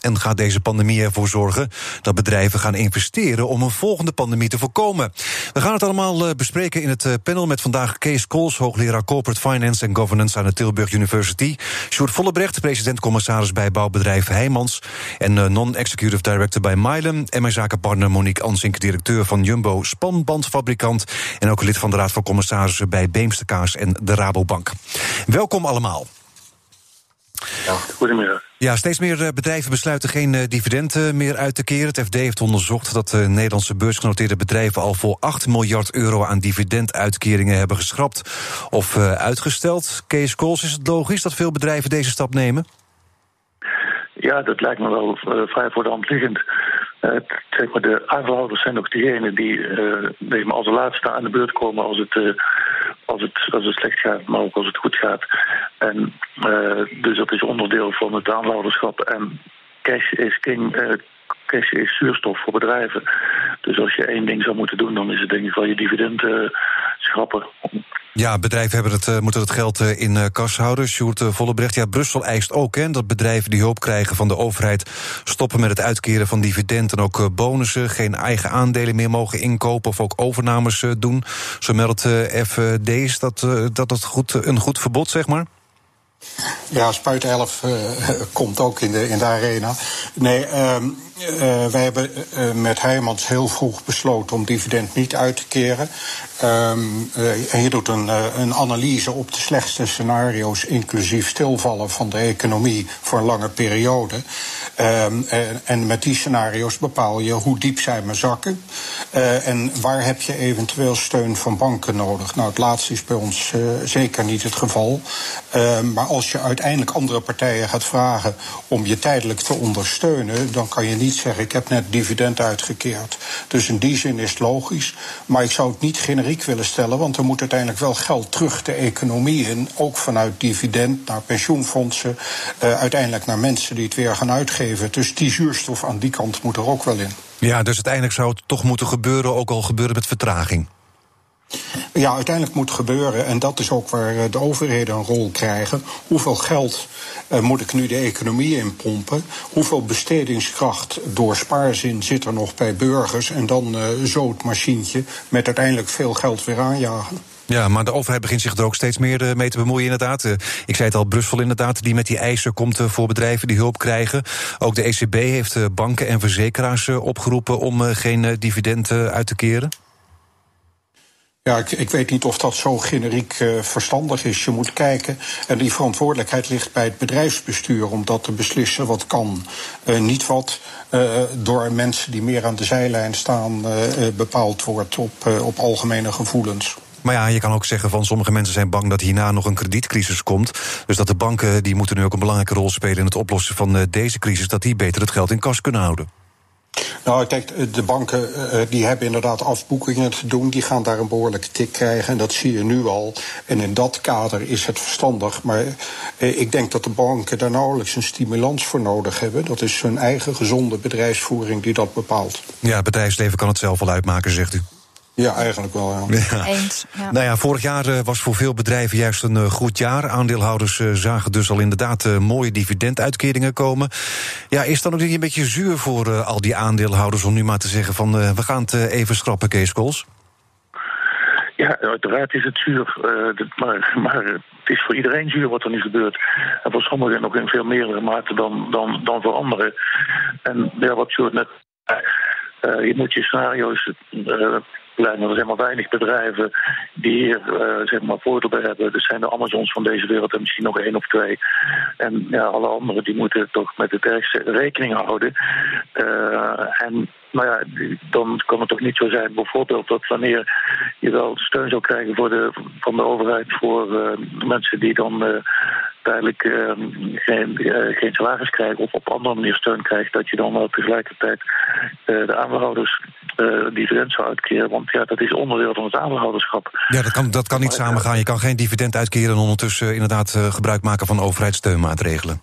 En gaat deze pandemie ervoor zorgen dat bedrijven gaan investeren om een volgende pandemie te voorkomen? We gaan het allemaal eh, bespreken in het eh, panel met vandaag Kees Kools, hoogleraar Corporate Finance and Governance aan de Tilburg University. Sjoerd Vollebrecht, president-commissaris bij bouwbedrijf Heijmans. En eh, non-executive director bij Milen. En mijn zakenpartner Monique Ansink, directeur van Jumbo Spanbandfabrikant. En ook lid van de Raad van Commissarissen bij Beemsterkaas en de Rabobank. Welkom allemaal. Goedemiddag. Ja, steeds meer eh, bedrijven besluiten geen eh, dividenden meer uit te keren. Het FD heeft onderzocht dat de Nederlandse beursgenoteerde bedrijven al voor 8 miljard euro aan dividenduitkeringen hebben geschrapt of eh, uitgesteld. Kees Kools, is het logisch dat veel bedrijven deze stap nemen? Ja, dat lijkt me wel vrij voor de hand liggend. de aandeelhouders zijn ook diegenen die als laatste aan de beurt komen als het, als, het, als het slecht gaat, maar ook als het goed gaat. En uh, dus dat is onderdeel van het aanlouderschap. En cash is king. Cash is zuurstof voor bedrijven. Dus als je één ding zou moeten doen, dan is het denk ik wel je dividend uh, schrappen. Ja, bedrijven hebben het, moeten het geld in uh, kas houden. Sjoerd Vollebrecht, ja, Brussel eist ook hè, dat bedrijven die hulp krijgen van de overheid... stoppen met het uitkeren van dividenden en ook bonussen... geen eigen aandelen meer mogen inkopen of ook overnames doen. Zo meldt FD, is dat, dat het goed, een goed verbod, zeg maar? Ja, Spuit 11 uh, komt ook in de, in de arena. Nee, um, uh, wij hebben uh, met Heijmans heel vroeg besloten om dividend niet uit te keren. Um, en je doet een, een analyse op de slechtste scenario's, inclusief stilvallen van de economie voor een lange periode. En, en, met die scenario's bepaal je hoe diep zijn mijn zakken en waar heb je eventueel steun van banken nodig. Nou, het laatste is bij ons zeker niet het geval. maar als je uiteindelijk andere partijen gaat vragen om je tijdelijk te ondersteunen, dan kan je niet zeggen: ik heb net dividend uitgekeerd. Dus in die zin is het logisch. Maar ik zou het niet generiek willen stellen, want er moet uiteindelijk wel geld terug de economie in. Ook vanuit dividend naar pensioenfondsen, uh, uiteindelijk naar mensen die het weer gaan uitgeven. Dus die zuurstof aan die kant moet er ook wel in. Ja, dus uiteindelijk zou het toch moeten gebeuren, ook al gebeuren met vertraging. Ja, uiteindelijk moet gebeuren, en dat is ook waar eh, de overheden een rol krijgen. Hoeveel geld uh, moet ik nu de economie inpompen? Hoeveel bestedingskracht door spaarzin zit er nog bij burgers? En dan uh, zo het machientje met uiteindelijk veel geld weer aanjagen. Ja, maar de overheid begint zich er ook steeds meer mee te bemoeien, inderdaad. Ik zei het al, Brussel inderdaad, die met die eisen komt voor bedrijven die hulp krijgen. Ook de ECB heeft banken en verzekeraars opgeroepen om geen dividenden uit te keren. Ja, ik, ik, weet niet of dat zo generiek uh, verstandig is. Je moet kijken. En die verantwoordelijkheid ligt bij het bedrijfsbestuur om dat te beslissen wat kan. Uh, niet wat uh, door mensen die meer aan de zijlijn staan bepaald wordt op, op algemene gevoelens. Maar ja, je kan ook zeggen van sommige mensen zijn bang dat hierna nog een kredietcrisis komt. Dus dat de banken die moeten nu ook een belangrijke rol spelen in het oplossen van deze crisis, dat die beter het geld in kas kunnen houden. Nou, ik denk, de banken uh, die hebben inderdaad afboekingen te doen. Die gaan daar een behoorlijke tik krijgen. En dat zie je nu al. En in dat kader is het verstandig. Maar uh, ik denk dat de banken daar nauwelijks een stimulans voor nodig hebben. Dat is hun eigen gezonde bedrijfsvoering die dat bepaalt. Ja, het bedrijfsleven kan het zelf wel uitmaken, zegt u. Ja, eigenlijk wel. Ja. Eens. Ja. Nou ja, vorig jaar uh, was voor veel bedrijven juist een uh, goed jaar. Aandeelhouders uh, zagen dus al inderdaad mooie dividenduitkeringen komen. Ja, is dan ook niet een beetje zuur voor al die aandeelhouders om nu maar te zeggen van we gaan het even schrappen, Kees Kools? Ja, uiteraard is het zuur. maar, maar het is voor iedereen zuur wat er nu gebeurt. En voor sommigen nog in veel meerdere mate dan, dan, dan voor anderen. En ja, wat Sjoerd net je moet je scenario's er zijn maar weinig bedrijven die hier uh, zeg maar voordeel bij hebben. Er zijn de Amazons van deze wereld en misschien nog één of twee. En ja, alle anderen die moeten toch met het ergste rekening houden. Uh, en maar ja, dan kan het toch niet zo zijn, bijvoorbeeld, dat wanneer je wel steun zou krijgen voor de, van de overheid voor uh, mensen die dan tijdelijk uh, geen, geen salaris krijgen of op andere manier steun krijgt, dat je dan wel tegelijkertijd de aandeelhouders dividend zou uitkeren. Want ja, dat is onderdeel van het aandeelhouderschap. Ja, dat kan, dat kan niet samengaan. Je kan geen dividend uitkeren en ondertussen inderdaad gebruik maken van overheidssteunmaatregelen.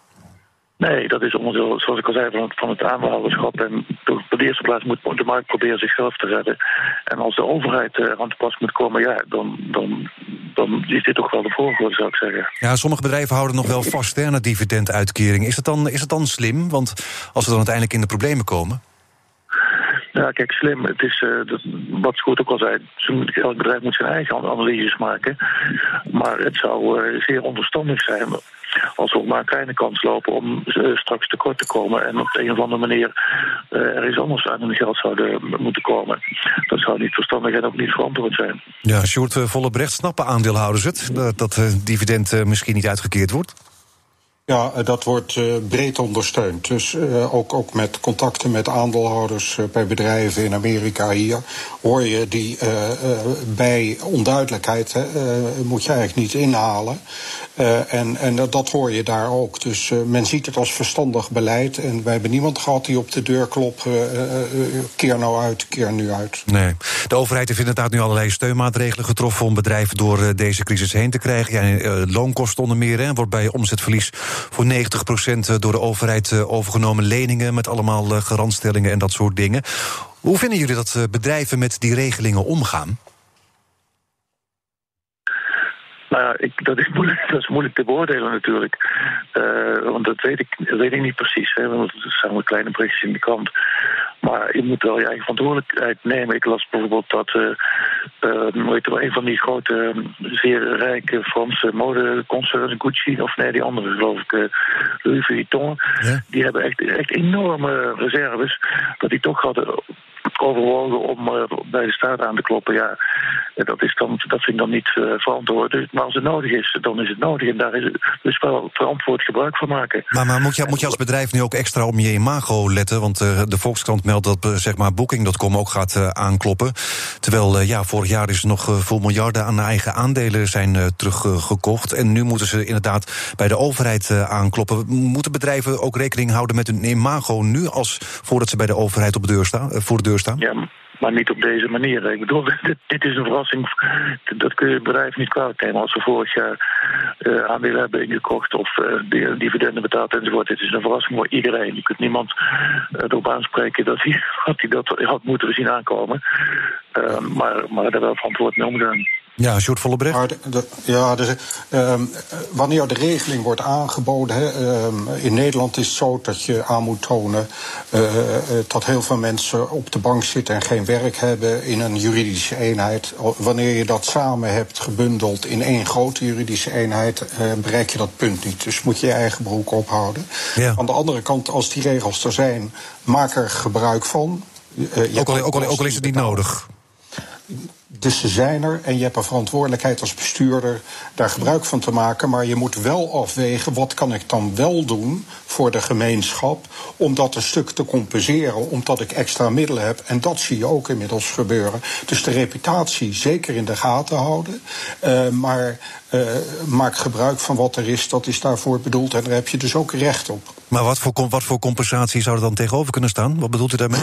Nee, dat is onderdeel, zoals ik al zei, van het, van het aandeelhouderschap. En de eerste plaats moet de markt proberen zichzelf te redden. En als de overheid er aan te pas moet komen, ja, dan, dan, dan is dit toch wel de voorkeur, zou ik zeggen. Ja, sommige bedrijven houden nog wel vast aan de dividenduitkering. Is dat, dan, is dat dan slim? Want als ze dan uiteindelijk in de problemen komen. Ja, kijk, slim. Het is, dat, wat Scoot ook al zei, elk bedrijf moet zijn eigen analyses maken. Maar het zou uh, zeer onverstandig zijn als we maar een kleine kans lopen om uh, straks tekort te komen en op de een of andere manier er iets anders aan hun geld zouden moeten komen. Dat zou niet verstandig en ook niet verantwoord zijn. Ja, Sjoerd Vollebrecht, snappen aandeelhouders het? Dat, dat dividend misschien niet uitgekeerd wordt? Ja, eh, dat wordt uh, breed ondersteund. Dus uh, ook, ook met contacten met aandeelhouders bij bedrijven in Amerika hier hoor je die bij onduidelijkheid moet je eigenlijk niet inhalen. en en dat, dat hoor je daar ook. Dus men ziet het als verstandig beleid. En wij hebben niemand gehad die op de deur klopt. keer nou uit, keer nu uit. Nee. De overheid heeft inderdaad nu allerlei steunmaatregelen getroffen om bedrijven door deze crisis heen te krijgen. Ja, loonkosten onder meer, hè, wordt bij omzetverlies voor 90% door de overheid eh, overgenomen leningen met allemaal eh, garantstellingen en dat soort dingen. Hoe vinden jullie dat eh, bedrijven met die regelingen omgaan? Nou ja, ik, dat, is moeilijk, dat is moeilijk te beoordelen natuurlijk. Uh, want dat weet ik, dat weet ik niet precies. Hè, want er staan kleine berichtjes in de krant. Maar je moet wel je eigen verantwoordelijkheid nemen. Ik las bijvoorbeeld dat uh, uh, wel, een van die grote, zeer rijke Franse modeconcerns, Gucci, of nee, die andere geloof ik, uh, Louis Vuitton, ja? die hebben echt, echt enorme reserves. Dat die toch hadden overwogen om uh, bij de staat aan te kloppen. Ja, dat, is dan, dat vind ik dan niet uh, verantwoord. Maar als het nodig is, dan is het nodig. En daar is dus wel verantwoord gebruik van maken. Maar, maar moet, je, moet je als bedrijf nu ook extra om je imago letten? Want uh, de Volkskrant meldt dat zeg maar Booking.com ook gaat aankloppen. Terwijl ja, vorig jaar is er nog vol miljarden aan eigen aandelen zijn teruggekocht. En nu moeten ze inderdaad bij de overheid aankloppen. Moeten bedrijven ook rekening houden met hun imago nu... als voordat ze bij de overheid op de deur staan, voor de deur staan? Ja, maar niet op deze manier. Ik bedoel, dit, dit is een verrassing. Dat kun je het bedrijf niet kwalijk nemen. Als we vorig jaar uh, aandelen hebben ingekocht of uh, dividenden betaald enzovoort. Dit is een verrassing voor iedereen. Je kunt niemand uh, erop aanspreken dat hij, dat hij dat had moeten zien aankomen. maar, maar daar wel verantwoord mee omgaan. Ja, Sjoerd Vollebrecht. Maar de, ja, de, um, wanneer de regeling wordt aangeboden... He, um, in Nederland is het zo dat je aan moet tonen... Uh, dat heel veel mensen op de bank zitten en geen werk hebben... in een juridische eenheid. Wanneer je dat samen hebt gebundeld in één grote juridische eenheid... Uh, bereik je dat punt niet. Dus moet je je eigen broek ophouden. Ja. Aan de andere kant, als die regels er zijn, maak er gebruik van. Uh, ook, al, ook, al, ook al is het niet nodig. Dus ze zijn er en je hebt een verantwoordelijkheid als bestuurder daar gebruik van te maken. Maar je moet wel afwegen wat kan ik dan wel doen voor de gemeenschap om dat een stuk te compenseren, omdat ik extra middelen heb. En dat zie je ook inmiddels gebeuren. Dus de reputatie zeker in de gaten houden. Uh, maar uh, maak gebruik van wat er is, dat is daarvoor bedoeld. En daar heb je dus ook recht op. Maar wat voor, wat voor compensatie zou er dan tegenover kunnen staan? Wat bedoelt u daarmee?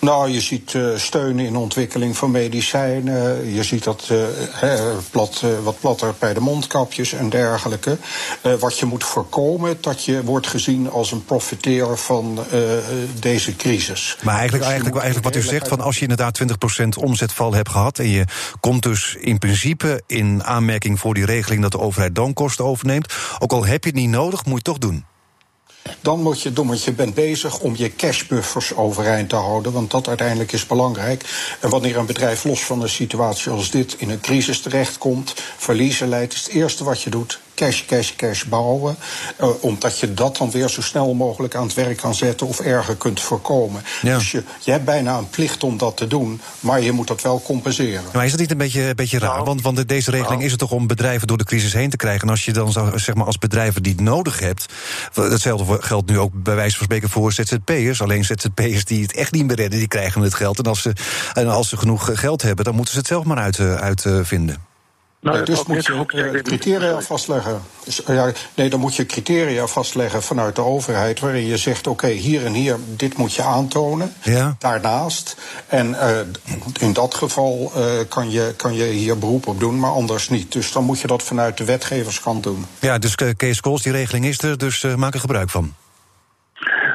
Nou, je ziet uh, steun in ontwikkeling van medicijnen. Je ziet dat uh, he, plat, uh, wat platter bij de mondkapjes en dergelijke. wat je moet voorkomen, dat je wordt gezien als een profiteer van deze crisis. Maar eigenlijk, dus eigenlijk, eigenlijk wat u zegt, van als je inderdaad 20% omzetval hebt gehad... en je komt dus in principe in aanmerking voor die regeling... dat de overheid dan kosten overneemt... ook al heb je het niet nodig, moet je het toch doen. Dan moet je doen, je bent bezig om je cashbuffers overeind te houden. Want dat uiteindelijk is belangrijk. En wanneer een bedrijf los van een situatie als dit in een crisis terechtkomt, verliezen leidt, is het eerste wat je doet cash, cash, cash bouwen. Uh, omdat je dat dan weer zo snel mogelijk aan het werk kan zetten of erger kunt voorkomen. Ja. Dus je, je hebt bijna een plicht om dat te doen, maar je moet dat wel compenseren. Maar is dat niet een beetje, een beetje raar? Nou, want, want deze regeling nou. is het toch om bedrijven door de crisis heen te krijgen. En als je dan zou, zeg maar, als bedrijven die het nodig hebt. Hetzelfde geldt nu ook bij wijze van spreken voor ZZP'ers. Alleen ZZP'ers die het echt niet meer redden, die krijgen het geld. En als ze, en als ze genoeg geld hebben, dan moeten ze het zelf maar uitvinden. Uit, uh, nou, ja, dus moet je ook criteria vastleggen. Dus, ja, nee, dan moet je criteria vastleggen vanuit de overheid, waarin je zegt: oké, okay, hier en hier, dit moet je aantonen. Ja. Daarnaast. En uh, in dat geval uh, kan, je, kan je hier beroep op doen, maar anders niet. Dus dan moet je dat vanuit de wetgeverskant doen. Ja, dus uh, Kees Kools, die regeling is er, dus maak er gebruik van.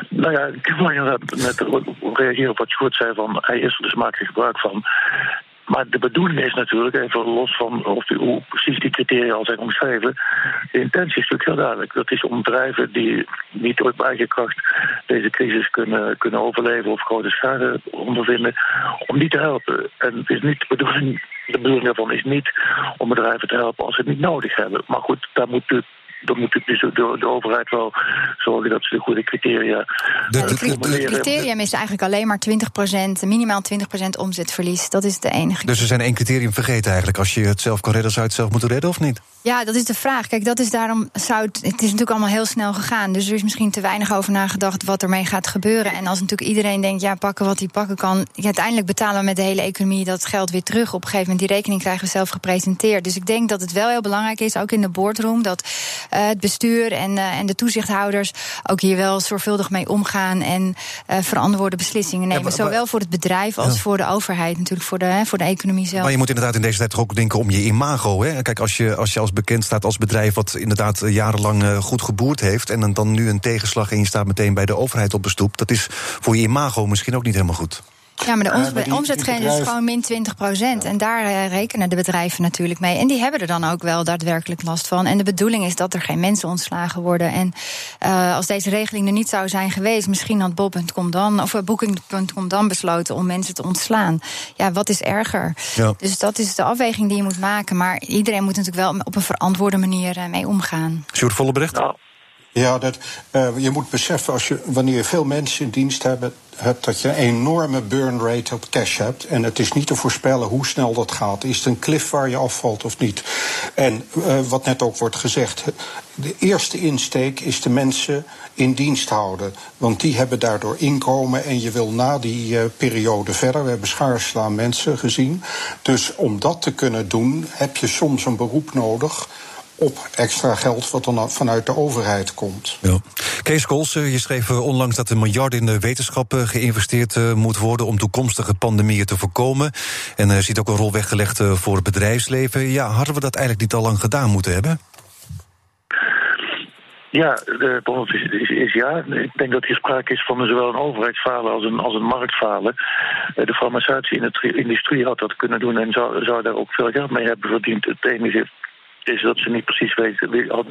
Nou ja, ik wil inderdaad net reageren op wat je goed zei van hij is er dus maakt er gebruik van. Maar de bedoeling is natuurlijk, even los van of die, hoe precies die criteria al zijn omschreven, de intentie is natuurlijk heel duidelijk. Dat is om bedrijven die niet door eigen kracht deze crisis kunnen, kunnen overleven of grote schade ondervinden, om die te helpen. En het is niet de bedoeling, de bedoeling daarvan is niet om bedrijven te helpen als ze het niet nodig hebben. Maar goed, daar moet natuurlijk dan moet dus de, de, overheid wel zorgen dat ze de goede criteria. De, criterium is eigenlijk alleen maar 20%, minimaal 20% omzetverlies. Dat is de enige. Dus er zijn één criterium vergeten eigenlijk. Als je het zelf kan redden, zou je het zelf moeten redden of niet? Ja, dat is de vraag. Kijk, dat is daarom zou het, het is natuurlijk allemaal heel snel gegaan. Dus er is misschien te weinig over nagedacht wat ermee gaat gebeuren. En als natuurlijk iedereen denkt, ja, pakken wat hij pakken kan. uiteindelijk betalen we met de hele economie dat geld weer terug. Op een gegeven moment die rekening krijgen we zelf gepresenteerd. Dus ik denk dat het wel heel belangrijk is, ook in de boardroom, dat uh, het bestuur en, uh, en de toezichthouders ook hier wel zorgvuldig mee omgaan en uh, verantwoorde beslissingen nemen. Zowel voor het bedrijf als voor de overheid, natuurlijk voor de, voor de economie zelf. Maar je moet inderdaad in deze tijd toch ook denken om je imago. Hè? Kijk, als je, als je als bekend staat als bedrijf wat inderdaad jarenlang uh, goed geboerd heeft en dan, dan nu een tegenslag en je staat meteen bij de overheid op de stoep, dat is voor je imago misschien ook niet helemaal goed. Ja, maar de omzetgrens is gewoon min 20 procent. En daar uh, rekenen de bedrijven natuurlijk mee. En die hebben er dan ook wel daadwerkelijk last van. En de bedoeling is dat er geen mensen ontslagen worden. En uh, als deze regeling er niet zou zijn geweest, misschien had Bob.com dan, of Booking.com dan besloten om mensen te ontslaan. Ja, wat is erger? Ja. Dus dat is de afweging die je moet maken. Maar iedereen moet natuurlijk wel op een verantwoorde manier uh, mee omgaan. Sjoerd Vollebrecht? Ja. Ja, dat, uh, je moet beseffen, als je, wanneer je veel mensen in dienst hebt, hebt, dat je een enorme burn rate op cash hebt. En het is niet te voorspellen hoe snel dat gaat. Is het een cliff waar je afvalt of niet? En uh, wat net ook wordt gezegd, de eerste insteek is de mensen in dienst houden. Want die hebben daardoor inkomen en je wil na die uh, periode verder. We hebben schaarslaan mensen gezien. Dus om dat te kunnen doen, heb je soms een beroep nodig op extra geld wat dan vanuit de overheid komt. Ja. Kees Kools, eh, je schreef eh, onlangs dat er miljarden in de wetenschap eh, geïnvesteerd moet worden om toekomstige pandemieën te voorkomen. En er ziet ook een rol weggelegd voor het bedrijfsleven. Ja, hadden we dat eigenlijk niet al lang gedaan moeten hebben? Ja, de antwoord is, is, is, ja. Ik denk dat hier sprake is van zowel een overheidsfalen als een, als een marktfalen. De farmaceutische industrie had dat kunnen doen en zou, zou daar ook veel geld mee hebben verdiend. Het enige is dat ze niet precies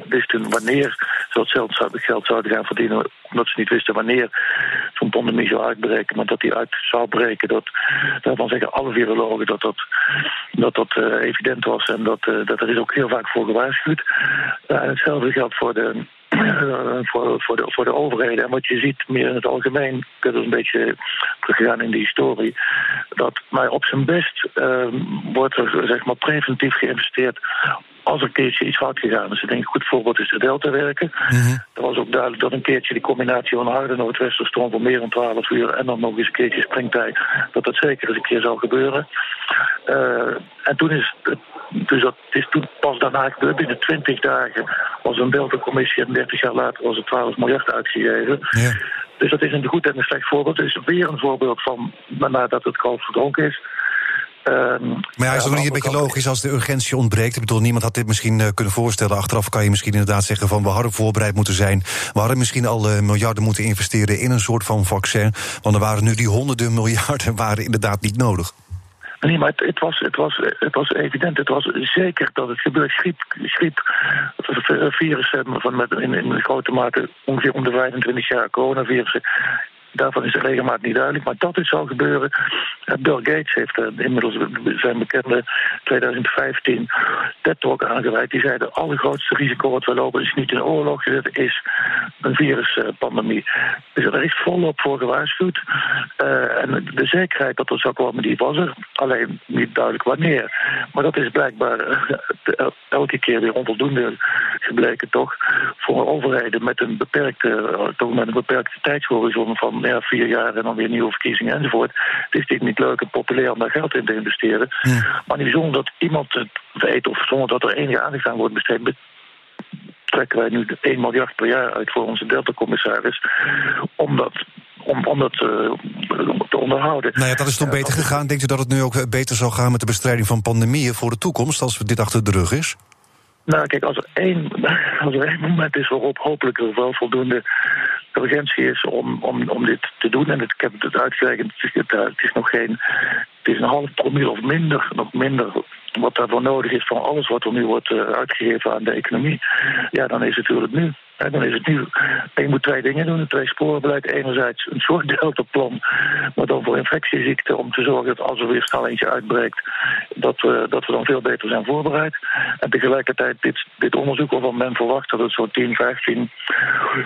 wisten wanneer ze dat geld zouden gaan verdienen. Omdat ze niet wisten wanneer zo'n pandemie zou uitbreken. Maar dat die uit zou breken, dat, daarvan zeggen alle virologen dat dat, dat, dat uh, evident was. En dat, uh, dat er is ook heel vaak voor gewaarschuwd. Uh, hetzelfde geldt voor de, voor, voor, de, voor de overheden. En wat je ziet meer in het algemeen, ik ben een beetje teruggegaan in de historie, dat maar op zijn best uh, wordt er zeg maar, preventief geïnvesteerd als er een keertje iets fout gegaan is. Ik denk een goed voorbeeld is de delta werken. Mm Er was ook duidelijk dat een keertje die combinatie van harde noordwesterstroom van meer dan 12 uur en dan nog eens een keertje springtijd, dat dat zeker eens een keer zou gebeuren. Uh, en toen is het, dus dat is toen pas daarna gebeurd. Binnen 20 dagen was een delta-commissie en 30 jaar later was er 12 miljard uitgegeven. Ja. Dus dat is een goed en een slecht voorbeeld. Het is weer een voorbeeld van nadat het kalf verdronken is. Um, maar ja, is het nog niet een beetje logisch als de urgentie ontbreekt? Ik bedoel, niemand had dit misschien uh, kunnen voorstellen. Achteraf kan je misschien inderdaad zeggen van we hadden voorbereid moeten zijn. We hadden misschien al uh, miljarden moeten investeren in een soort van vaccin. Want er waren nu die honderden miljarden waren inderdaad niet nodig. Nee, maar het, het, was, het, was, het was evident. Het was zeker dat het gebeurt. Griep, griep virussen van met, in, in grote mate ongeveer om de 25 jaar coronavirussen Daarvan is de regelmaat niet duidelijk. Maar dat het zal gebeuren. Bill Gates heeft uh, inmiddels zijn bekende 2015 TED-talk aangeweid. Die zei: het allergrootste risico wat we lopen is niet een oorlog, is een viruspandemie. Dus er is volop voor gewaarschuwd. Uh, en de zekerheid dat er zou komen, die was er. Alleen niet duidelijk wanneer. Maar dat is blijkbaar elke keer weer onvoldoende gebleken, toch? Voor overheden met een beperkte, toch met een beperkte tijdshorizon van ja, vier jaar en dan weer nieuwe verkiezingen enzovoort. Het is natuurlijk niet leuk en populair om daar geld in te investeren. Maar niet zonder dat iemand het weet of zonder dat er enige aandacht aan wordt besteed, trekken wij nu 1 miljard per jaar uit voor onze Delta-commissaris. Om dat om, om dat uh, te onderhouden. Nou ja, dat is toch beter gegaan. Denkt u dat het nu ook beter zal gaan met de bestrijding van pandemieën voor de toekomst als dit achter de rug is? Nou, kijk, als er één, als er één moment is waarop hopelijk er wel voldoende urgentie is om, om, om dit te doen. En ik heb het uitgerekend, het is nog geen. Het is een half promil of minder, nog minder wat daarvoor nodig is van alles wat er nu wordt uh, uitgegeven aan de economie. Ja, dan is het natuurlijk nu. En dan is het nu. je moet twee dingen doen: een twee-sporenbeleid. Enerzijds een soort deltaplan, maar dan voor infectieziekten. Om te zorgen dat als er weer snel eentje uitbreekt, dat we, dat we dan veel beter zijn voorbereid. En tegelijkertijd dit, dit onderzoek waarvan men verwacht dat het zo'n 10, 15,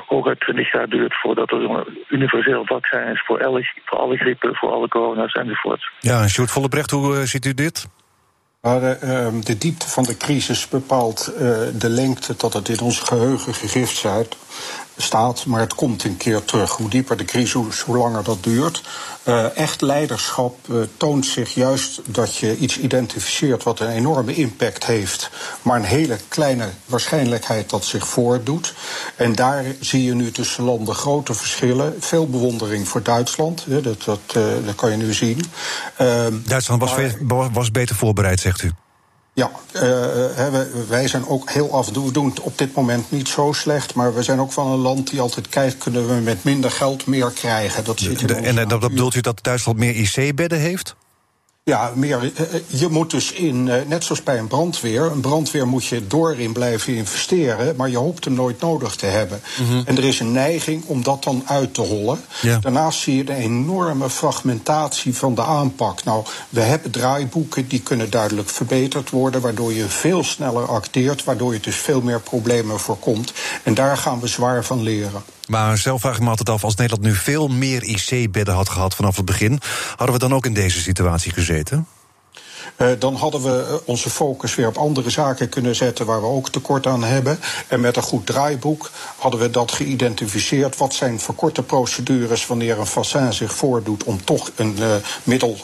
hooguit 20 jaar duurt voordat er een universeel vaccin is voor, alle, voor alle griepen, voor alle corona's enzovoort. Ja, Sjoerd Vollebrecht, hoe uh, ziet u dit? De, uh, de, diepte van de crisis bepaalt uh, de lengte dat het in ons geheugen gegrift staat, maar het komt een keer terug. Hoe dieper de crisis, hoe langer dat duurt. Uh, echt leiderschap uh, toont zich juist dat je iets identificeert wat een enorme impact heeft, maar een hele kleine waarschijnlijkheid dat zich voordoet. En daar zie je nu tussen landen grote verschillen. Veel bewondering voor Duitsland, dat, dat, uh, dat kan je nu zien. Duitsland was, maar, was beter voorbereid, zegt u. Ja, uh, wij zijn ook heel af en toe, we doen het op dit moment niet zo slecht, maar we zijn ook van een land die altijd kijkt, kunnen we met minder geld meer krijgen. Dat zit in de, en dat bedoelt u dat Duitsland meer IC-bedden heeft? Ja, meer, eh, eh, je moet dus in, eh, net zoals bij een brandweer, een brandweer moet je door in blijven investeren, maar je hoopt hem nooit nodig te hebben. Mm-hmm. En er is een neiging om dat dan uit te hollen. Ja. Daarnaast zie je de enorme fragmentatie van de aanpak. Nou, we hebben draaiboeken die kunnen duidelijk verbeterd worden, waardoor je veel sneller acteert, waardoor je dus veel meer problemen voorkomt. En daar gaan we zwaar van leren. Maar zelf vraag ik me altijd af, als Nederland nu veel meer IC-bedden had gehad vanaf het begin, hadden we dan ook in deze situatie gezeten? Uh, dan hadden we eh, onze focus weer op andere zaken kunnen zetten waar we ook tekort aan hebben. En met een goed draaiboek hadden we dat geïdentificeerd. Wat zijn verkorte procedures wanneer een vaccin zich voordoet om toch een uh, middel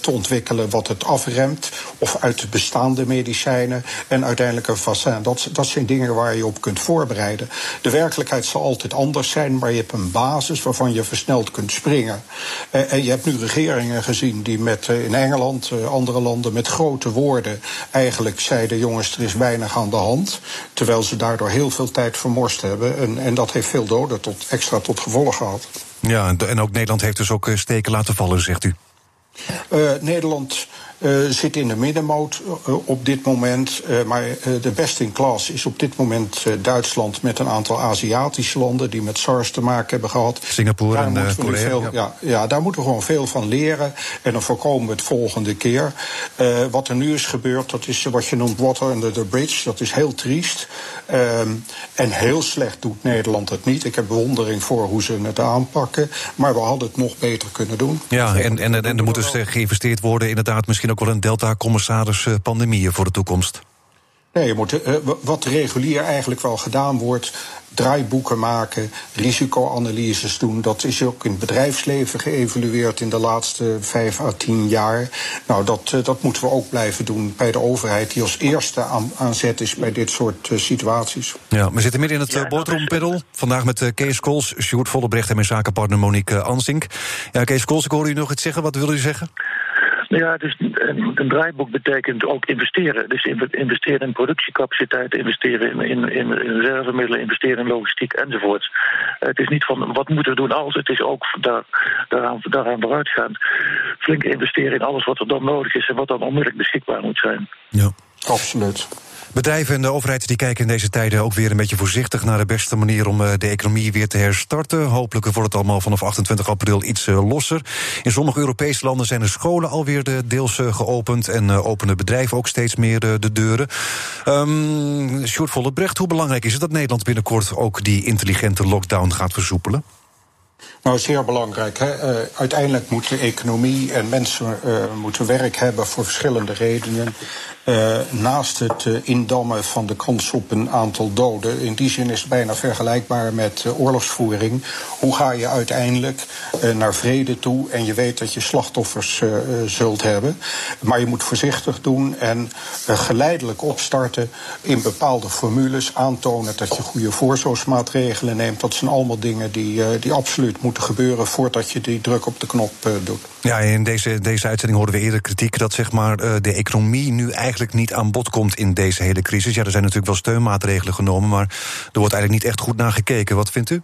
te ontwikkelen wat het afremt. Of uit de bestaande medicijnen. En uiteindelijk een vaccin. Dat, dat zijn dingen waar je op kunt voorbereiden. De werkelijkheid zal altijd anders zijn, maar je hebt een basis waarvan je versneld kunt springen. en je hebt nu regeringen gezien die met in Engeland, andere landen landen met grote woorden eigenlijk zeiden: jongens, er is weinig aan de hand. Terwijl ze daardoor heel veel tijd vermorst hebben. En, en dat heeft veel doden tot, extra tot gevolg gehad. Ja, en ook Nederland heeft dus ook eh, steken laten vallen, zegt u. Uh, Nederland zit in de middenmoot uh, op dit moment. Uh, maar de best in class is op dit moment Duitsland met een aantal Aziatische landen die met SARS te maken hebben gehad. Singapore daar en Korea. Veel, ja. ja. Ja, daar moeten we gewoon veel van leren. En dan voorkomen we het volgende keer. wat er nu is gebeurd, dat is wat je noemt water under the bridge. Dat is heel triest. Ehm, en heel slecht doet Nederland het niet. Ik heb bewondering voor hoe ze het aanpakken. Maar we hadden het nog beter kunnen doen. Ja, en, en, en er moet dus geïnvesteerd worden, inderdaad, misschien ook wel een Delta-commissaris eh, pandemieën voor de toekomst. Nee, je moet, uh, wat regulier eigenlijk wel gedaan wordt, draaiboeken maken, risicoanalyses doen. Dat is ook in het bedrijfsleven geëvalueerd in de laatste vijf à tien jaar. Nou, dat, dat moeten we ook blijven doen bij de overheid, die als eerste aan, aan zet is bij dit soort uh, situaties. Ja, we zitten midden in het ja, boterhampeddel. Vandaag met uh, Kees Kools, Sjoerd Vollebrecht en mijn zakenpartner Monique Ansink. Ja, Kees Kools, ik hoor u nog iets zeggen. Wat wil u zeggen? Ja, dus een, een draaiboek betekent ook investeren. Dus investeren in productiecapaciteit, investeren in, in, in, reservemiddelen, investeren in logistiek enzovoort. Het is niet van wat moeten we doen als, het is ook daar, daaraan, daaraan vooruitgaand. Flink investeren in alles wat er dan nodig is en wat dan onmiddellijk beschikbaar moet zijn. Ja, absoluut. Bedrijven en de overheid die kijken in deze tijden ook weer een beetje voorzichtig naar de beste manier om eh, de economie weer te herstarten. Hopelijk wordt het allemaal vanaf 28 april iets eh, losser. In sommige Europese landen zijn de scholen alweer de deels eh, geopend en openen bedrijven ook steeds meer de deuren. Um, Sjoerd Vollebrecht, hoe belangrijk is het dat Nederland binnenkort ook die intelligente lockdown gaat versoepelen? Nou, zeer belangrijk. Hè? Uiteindelijk moet de economie en mensen moeten werk hebben voor verschillende redenen. Uh, naast het indammen van de kans op een aantal doden. In die zin is het bijna vergelijkbaar met oorlogsvoering. Hoe ga je uiteindelijk naar vrede toe en je weet dat je slachtoffers zult hebben. Maar je moet voorzichtig doen en geleidelijk opstarten in bepaalde formules. Aantonen dat je goede voorzorgsmaatregelen neemt. Dat zijn allemaal dingen die, die absoluut moeten gebeuren voordat je die druk op de knop doet. Ja, in deze, deze uitzending hoorden we eerder kritiek dat zeg maar, de economie nu eigenlijk niet aan bod komt in deze hele crisis. Ja, er zijn natuurlijk wel steunmaatregelen genomen, maar er wordt eigenlijk niet echt goed naar gekeken. Wat vindt u?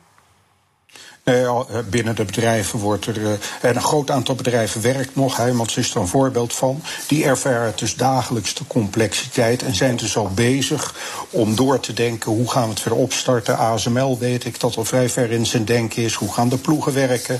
Nee, binnen de bedrijven wordt er. en een groot aantal bedrijven werkt nog. Heijmans is er een voorbeeld van. Die ervaren dus dagelijks de complexiteit en zijn dus al bezig om door te denken hoe gaan we het weer opstarten. ASML weet ik dat al vrij ver in zijn denken is. Hoe gaan de ploegen werken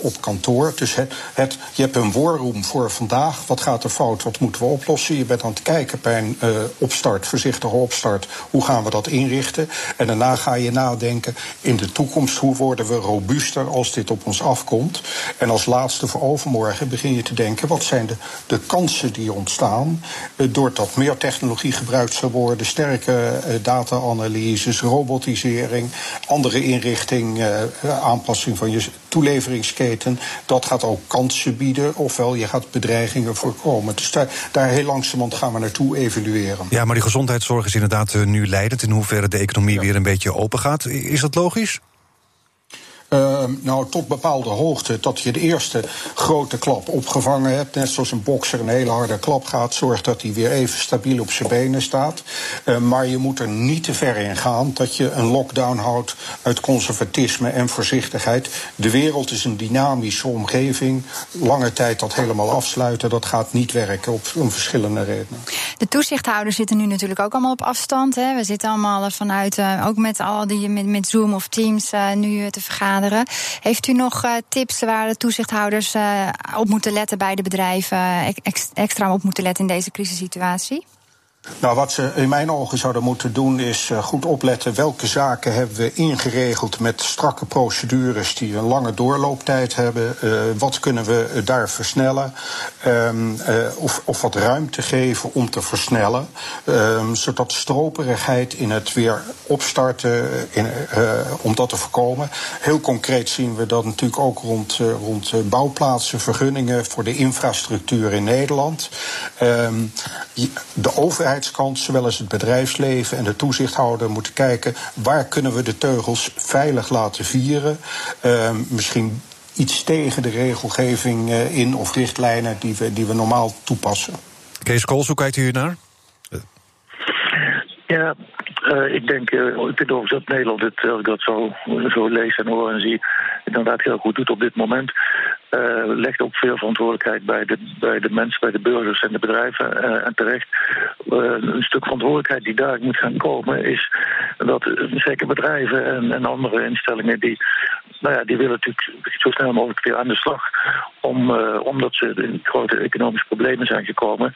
op kantoor? Dus het, het, je hebt een warroom voor vandaag. Wat gaat er fout? Wat moeten we oplossen? Je bent aan het kijken bij een opstart, voorzichtige opstart. Hoe gaan we dat inrichten? En daarna ga je nadenken in de toekomst hoe worden we robuuster als dit op ons afkomt. En als laatste voor overmorgen begin je te denken wat zijn de, de kansen die ontstaan uh, doordat meer technologie gebruikt zou worden, sterke uh, data-analyses, robotisering, andere inrichting, uh, aanpassing van je toeleveringsketen. Dat gaat ook kansen bieden, ofwel je gaat bedreigingen voorkomen. Dus daar, daar heel langzamerhand gaan we naartoe evalueren. Ja, maar die gezondheidszorg is inderdaad nu leidend in hoeverre de economie ja. weer een beetje open gaat. Is dat logisch? Uh, nou, tot bepaalde hoogte. Dat je de eerste grote klap opgevangen hebt. Net zoals een bokser een hele harde klap gaat. Zorgt dat hij weer even stabiel op zijn benen staat. Uh, maar je moet er niet te ver in gaan. Dat je een lockdown houdt uit conservatisme en voorzichtigheid. De wereld is een dynamische omgeving. Lange tijd dat helemaal afsluiten. Dat gaat niet werken op, om verschillende redenen. De toezichthouders zitten nu natuurlijk ook allemaal op afstand. Hè. We zitten allemaal vanuit, uh, ook met al die met, met Zoom of Teams nu te vergaderen. Heeft u nog uh, tips waar de toezichthouders uh, op moeten letten bij de bedrijven, ex extra op moeten letten in deze crisissituatie? Nou, wat ze in mijn ogen zouden moeten doen is uh, goed opletten welke zaken hebben we ingeregeld met strakke procedures die een lange doorlooptijd hebben. Uh, wat kunnen we daar versnellen? Uh, of, of wat ruimte geven om te versnellen. Um, zodat stroperigheid in het weer opstarten, in, om dat te voorkomen. Heel concreet zien we dat natuurlijk ook rond, rond bouwplaatsen, vergunningen voor de infrastructuur in Nederland. Um, de overheid overheidskant, zowel als het bedrijfsleven en de toezichthouder moeten kijken waar kunnen we de teugels veilig laten vieren. Uh, misschien iets tegen de regelgeving uh, in of richtlijnen die we, die we normaal toepassen. Kees Kools, hoe kijkt u naar? Ja, uh, ik denk, uh, ik vind overigens dat Nederland het, als ik dat zo, zo lees en hoor en zie, inderdaad heel goed doet op dit moment. Uh, legt ook veel verantwoordelijkheid bij de, bij de mensen, bij de burgers en de bedrijven. Uh, en terecht, uh, een stuk verantwoordelijkheid die daar moet gaan komen, is dat zeker bedrijven en, en andere instellingen die nou ja, die willen natuurlijk zo snel mogelijk weer aan de slag. Om, omdat ze in grote economische problemen zijn gekomen.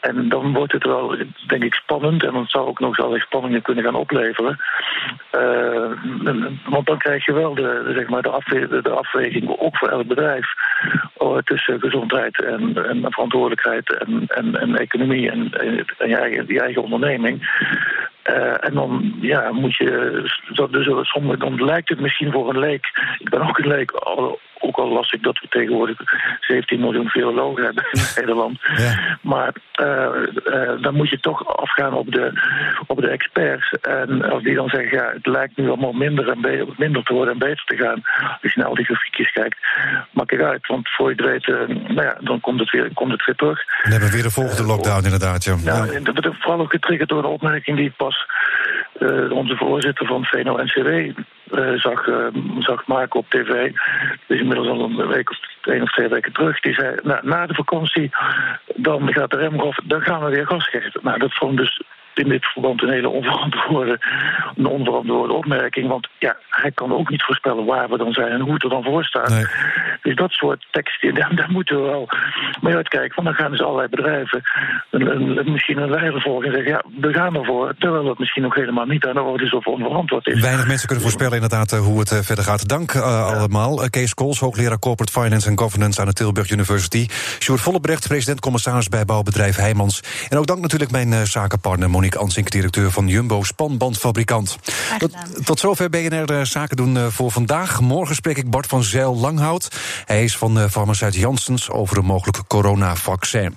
En dan wordt het wel, denk ik, spannend. En dat zou ook nog eens spanningen kunnen gaan opleveren. Want dan krijg je wel de, zeg maar de, afwe de afweging, ook voor elk bedrijf. Uh, tussen gezondheid en, en verantwoordelijkheid en, en, en economie en, en je eigen onderneming. Uh, en dan ja, moet je, dus sommige, dan lijkt het misschien voor een leek, ik ben ook een leek, ook al las ik dat we tegenwoordig 17 miljoen virologen hebben in Nederland. Ja. Maar uh, uh, dan moet je toch afgaan op de, op de experts. En als die dan zeggen, ja, het lijkt nu allemaal minder, en beter, minder te worden en beter te gaan. Als je naar al die grafiekjes kijkt, maak ik uit. Want voor je het weet, nou ja, dan komt het weer, komt het weer terug. Dan hebben we weer de volgende lockdown inderdaad. Ja. Ja, ja. Dat wordt vooral ook getriggerd door de opmerking die ik pas onze voorzitter van VNO-NCW uh, zag, uh, zag maken op tv. Dus inmiddels al een week of één of twee weken terug. Die zei, nou, na de vakantie, dan gaat de dan gaan we weer gas geven. Nou, dat vond dus in dit verband een hele onverantwoorde, een onverantwoorde opmerking. Want ja, hij kan ook niet voorspellen waar we dan zijn en hoe het er dan voor staat. Nee. Dus dat soort teksten, daar, daar, moeten we wel mee uitkijken. Want dan gaan dus allerlei bedrijven een, een, misschien een lijn volgen en zeggen... ja, we gaan ervoor, terwijl het misschien nog helemaal niet aan de orde is of onverantwoord is. Weinig mensen kunnen voorspellen inderdaad eh, hoe het uh, verder gaat. Dank uh, ja. allemaal. Kees Kools, hoogleraar Corporate Finance and Governance aan de Tilburg University. Sjoerd Vollebrecht, president-commissaris bij bouwbedrijf Heijmans. En ook dank natuurlijk mijn zakenpartner Monique Monique Ansink, directeur van Jumbo Spanbandfabrikant. Tot, tot zover BNR uh, Zaken doen uh, voor vandaag. Morgen spreek ik Bart van Zijl Langhout. Hij is van de farmaceut Janssens over een mogelijk coronavaccin.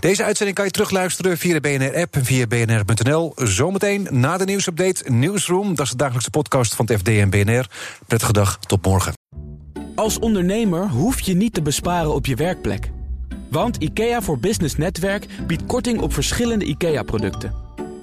Deze uitzending kan je terugluisteren via de BNR-app en via bnr.nl. Zometeen na de nieuwsupdate Newsroom. Dat is de dagelijkse podcast van het FD en BNR. Prettige dag, tot morgen. Als ondernemer hoef je niet te besparen op je werkplek. Want IKEA voor Business Netwerk biedt korting op verschillende IKEA-producten.